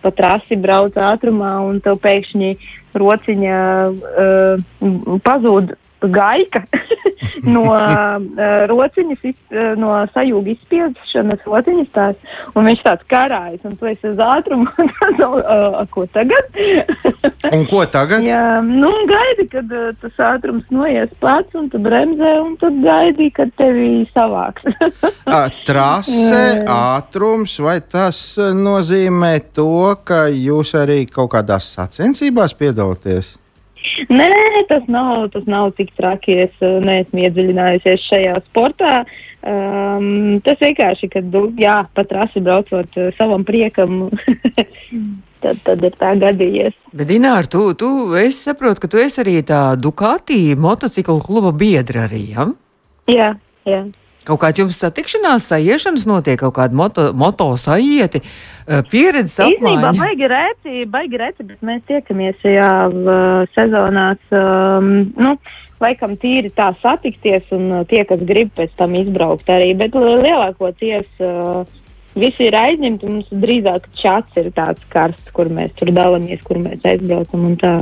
pa trasi brauc ātrumā un tev pēkšņi rociņa uh, pazūd gaika no uh, rociņas, iz, uh, no sajūga izspiešanas rociņas tās, un viņš tāds karājas, un tu esi uz ātrumu, tad, uh, ko tagad? Un ko tagad? Jā, nu, gaidi, kad uh, tas ātrums noies pats, un tu bremzē, un tad gaidi, kad tevi savāks. Ā, Trase, ātrums, vai tas nozīmē to, ka jūs arī kaut kādās sacensībās piedalāties? Nē, tas nav, tas nav tik traki. Es uh, neesmu iedziļinājusies šajā sportā. Um, tas vienkārši, kad, nu, jā, pat rasi braucot uh, savam priekam, tad, tad ir tā gadījies. Bet, Dinār, tu, tu es saprotu, ka tu esi arī tā Ducati motociklu kluba biedra arī, ja? Jā, jā. Kaut kāds jums satikšanās, sajiešanas notiek, kaut kāda moto, moto sajieti, eh, Īstenībā apmaiņa. baigi rēti, baigi rēti, bet mēs tiekamies jā, v, sezonās, um, nu, laikam tīri tā satikties un uh, tie, kas grib pēc tam izbraukt arī, bet li- lielākoties uh, visi ir aizņemti, mums drīzāk čats ir tāds karsts, kur mēs tur dalāmies, kur mēs aizbraucam un tā.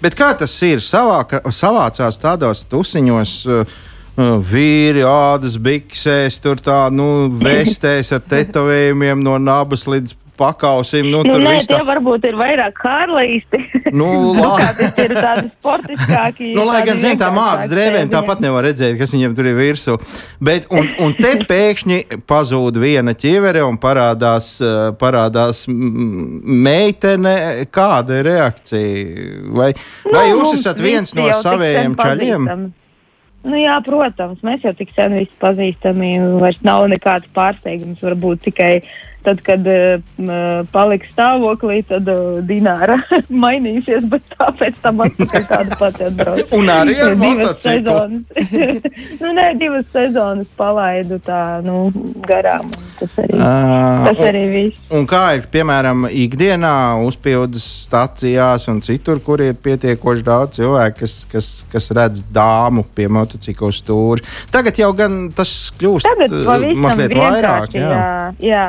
Bet kā tas ir? Savāka, savācās tādos tusiņos. Uh, Vīri, ādas biksēs, tur tā, nu, vestēs ar tetovējumiem no nabas līdz pakausim. Nu, Nu, nē, viss tie tā, varbūt ir vairāk hārleisti. nu, la, Tas ir tādi sportiskāki. Nu, lai gan zem tā mākslas drēbēm, tāpat nevar redzēt, kas viņam tur ir virsū. Bet, un, un te pēkšņi pazūd viena ķivere un parādās, eh, parādās meitene. Kāda ir reakcija? Vai, vai Nu, jūs mums esat viens no sen čaļiem? pazīstami. Nu, jā, protams, mēs jau tik sen visi pazīstami. Vairs nav nekāds pārsteigums. Varbūt tikai tad, kad uh, paliks stāvoklī, tad uh, dināra mainīsies, bet tāpēc tam atpakaļ tāda pati atbrauc. Un arī ar Divas motociklu. sezonas. nu, nē, divas sezonas palaidu tā, nu, garām. un Tas arī, Ā, tas arī viss. Un kā ir, piemēram, ikdienā uzpildes stācijās un citur, kur ir pietiekoši daudz cilvēku, kas, kas, kas redz dāmu pie motocikla stūra. Tagad jau gan tas kļūst Tagad eh, mazliet vairāk. vienkārši, jā. jā.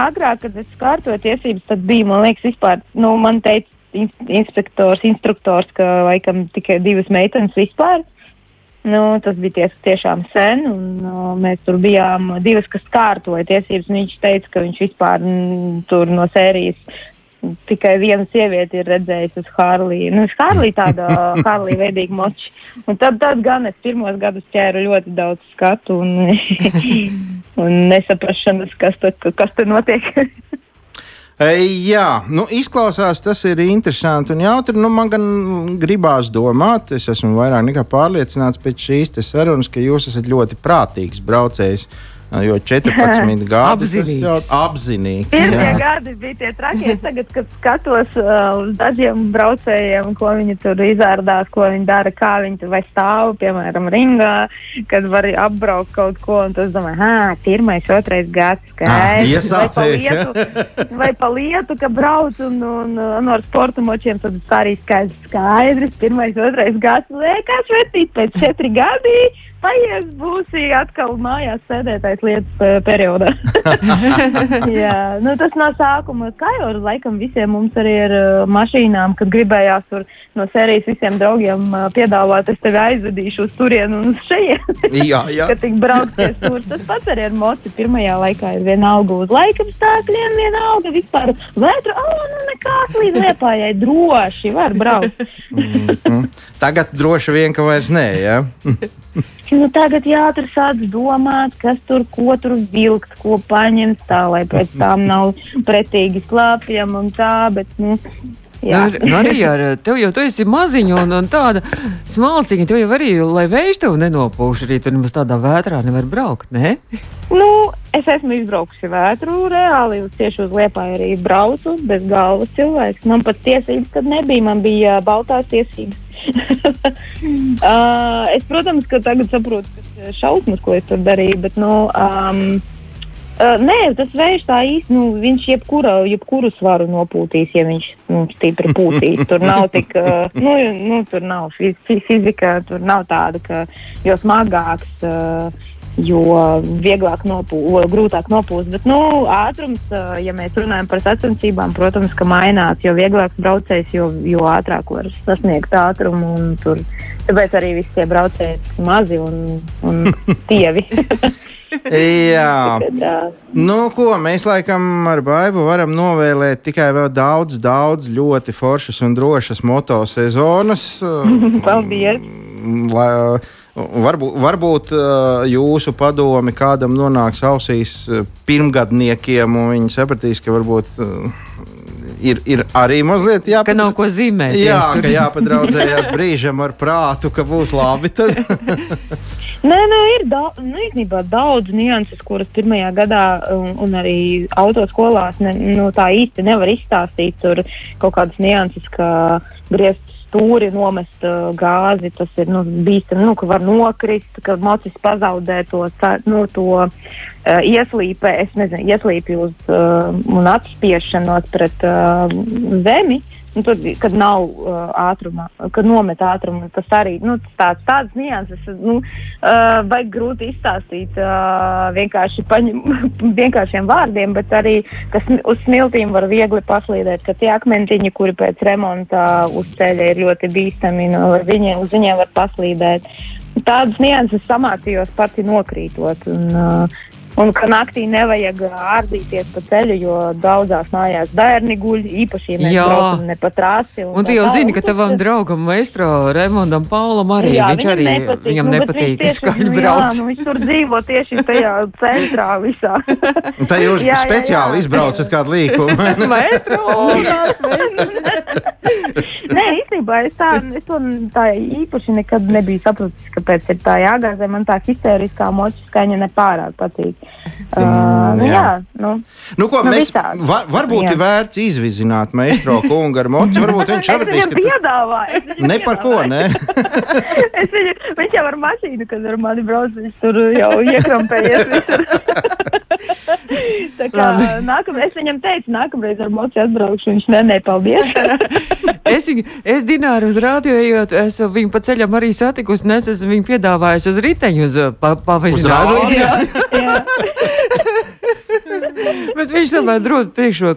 Agrāk, kad es kārtoju tiesības, tad bija, man liekas, vispār, nu, man teica in- inspektors, instruktors, ka laikam tikai divas meitenes vispār. Nu, tas bija ties, tiešām sen, un uh, mēs tur bijām divas, kas kārtoja tiesības. Viņš teica, ka viņš vispār m, tur no sērijas tikai viena sieviete ir redzējusi uz Hārliju. Nu, uz Hārliju tāda Hārlija veidīga moči. Un tad, tad gan es pirmos gadus ķēru ļoti daudz skatu un, un nesaprašanas, kas te, kas te notiek. Jā, nu, izklausās, tas ir interesanti un jautri. Nu, man gan gribās domāt, es esmu vairāk nekā pārliecināts pēc šīs sarunas, ka jūs esat ļoti prātīgs braucējs. Jo 14 gadi Apzinīgs. tas jau apzinīgi. Pirmie gadi bija tie trakie. Tagad, kad skatos uh, uz dažiem braucējiem, ko viņi tur izārdās, ko viņi dara, kā viņi tur vai stāv, piemēram, ringā, kad var apbraukt kaut ko. Tas domāju, ah, pirmais, otrais gads, Ah, skaidrs. iesācies, vai, pa lietu, vai pa lietu, ka brauc un, un, un ar sporta močiem, tad tas arī skaidrs. Skaidrs, pirmais, otrais gads, liekas, vērtīt pēc četri gadi. Paies, būsi atkal mājās sēdētais lietas eh, periodā. Jā, nu tas no sākuma, kā jau laikam visiem mums arī ar uh, mašīnām, kad gribējās tur no sērijas visiem draugiem uh, piedāvāt, es tevi aizvedīšu uz turienu un uz šejienu. Jā, jā. Ka tik braukties tur. Tas pats arī ar moci pirmajā laikā ir vienalga uz laikapstākļiem, vienalga vispār vētru. O, nu nekās līdz liepājai droši var braukt. Mhm. Tagad droši vien, ka vairs nē. Ja? Nu, tagad jātur sāc domāt, kas tur, ko tur vilkt, ko paņemt tā, lai pēc tam nav pretīgi slāpjam un tā, bet, nu, jā. Nu, nu arī ar tevi, jo tu esi maziņa un, un tāda smalciņa. Tev jau arī, lai vējš tev nenopūš, arī tur nemaz tādā vētrā nevar braukt, ne? Nu, es esmu izbraukusi vētru reāli, uz tieši uz liepā arī braucu, bez galvas cilvēks. Man pat tiesības tad nebija, man bija ā, baltās tiesības. uh, es, protams, ka tagad saprotu, kas ir šausmas, ko es tur darīju, bet, nu, um, Uh, nē, tas vējš tā īsti, nu, viņš jebkura, jebkuru svaru nopūtīs, ja viņš nu, stipri pūtīs. Tur nav tik, uh, nu, nu, tur nav fiz fizika, tur nav tāda, ka jo smagāks, uh, jo vieglāk nopūst, grūtāk nopūst. Bet, nu, ātrums, uh, ja mēs runājam par sacensībām, protams, ka mainās, jo vieglāks braucējs, jo, jo ātrāk var sasniegt ātrumu. un Tur, tāpēc arī visi tie braucēji mazi un, un tievi. Jā. Nu, ko mēs laikam ar Baibu varam novēlēt tikai vēl daudz, daudz ļoti foršas un drošas motosezonas. Paldies! Lai, varbūt, varbūt uh, jūsu padomi kādam nonāks ausīs uh, pirmgadniekiem, un viņi sapratīs, ka varbūt uh, ir, ir arī mazliet Ka jāpad... nav ko zīmēt. Jā, ka jāpadraudzējās brīžam ar prātu, ka būs labi. Tad. Nē, nē, ir daudz, nu, īstenībā daudz nianses, kuras pirmajā gadā un, un arī autoskolās ne, nu, tā īsti nevar izstāstīt. Tur kaut kādas nianses, kā griezt stūri, nomest uh, gāzi, tas ir nu, bīstami, nu, ka var nokrist, ka mocis pazaudē to, tā, nu, to uh, ieslīpē, es nezinu, ieslīpju uz uh, un atspiešanos pret uh, zemi. Nu, tur, kad nav uh, ātruma, kad nomet ātrumu, tas arī nu, tāds, tāds nianses. Nu, uh, vajag grūti izstāstīt uh, vienkārši paņem, vienkāršiem vārdiem, bet arī, kas uz smiltīm var viegli paslīdēt, ka tie akmentiņi, kuri pēc remonta uz ceļa ir ļoti bīstami, nu, viņiem, uz viņiem var paslīdēt. Tādas nianses samācījos pati nokrītot. Un, uh, Un ka naktī nevajag ārdīties pa ceļu, jo daudzās mājās bērni guļ, īpaši, ja mēs Jā. braucam ne pa trāsi. Un tu jau tā zini, ka tavam draugam, maestro Raimondam Paulam arī Jā, viņš viņam arī nepatīk. viņam Nu, nepatīk viņš tieši- skaļi nu, brauc. Jā, nu, viņš tur dzīvo tieši tajā centrā visā. Un Tā jūs Jā, jā, speciāli jā. izbraucat kādu līkumu. Maestro, tās mēs. Nē, īstenībā es, tā, es to tā īpaši nekad nebiju sapratis, kāpēc ir tā jāgāzē. Man tā histēriskā moča skaņa nepārāk patīk. Uh, nu, jā. jā, nu. Nu, ko, Nu, mēs, visādi. var, varbūt Jā. ir vērts izvizināt maestro kungu ar mocu. Varbūt viņš sapratīs, viņam ka tu- piedāvāju. ne par ko, ne? es viņu, viņš jau ar mašīnu, kad ar mani brauc, viņš tur jau iekrampējies. Tā kā nākamreiz es viņam teicu, nākamreiz ar moci atbraukšu, viņš nē, nē, paldies. Es, viņu, es dināru uz rādio, ejot, es viņu pa ceļam arī satikusi, un es esmu viņu piedāvājusi uz riteņu, uz pa, pavažināru. rādio? Bet viņš tomēr drod priekšro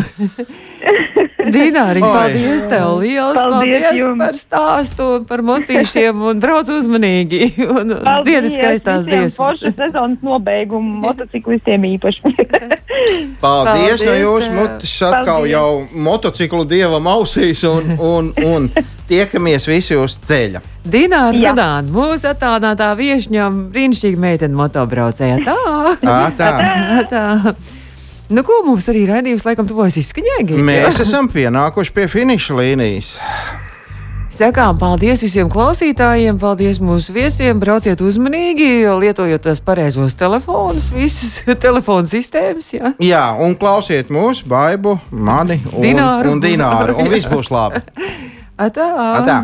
Oi. paldies tev! Liels Paldies paldies, jums. par stāstu, par mocīšiem un brauc uzmanīgi un dziedi skaistās dziesmas. Forša sezonas nobeigumu motociklistiem īpaši. Paldies, Paldies no jūsu mutes atkal Paldies. jau motociklu dievam ausīs un, un, un tiekamies visi uz ceļa. Dināra. Rudāna, mūsu attālinātā viešņa, brīnišķīga meitene motobraucējā. Tā, Tā, tā. tā. Nu, ko mums arī raidījums laikam tuvojas izskaņēgi? Mēs esam pienākuši pie finiša līnijas. Sakām paldies visiem klausītājiem, paldies mūsu viesiem. Brauciet uzmanīgi, lietojot tos pareizos telefonus, visas telefonu sistēmas. Jā. Jā, un klausiet mūsu, baibu, mani un Dināru. un dināru, un viss būs labi. Atā. Atā.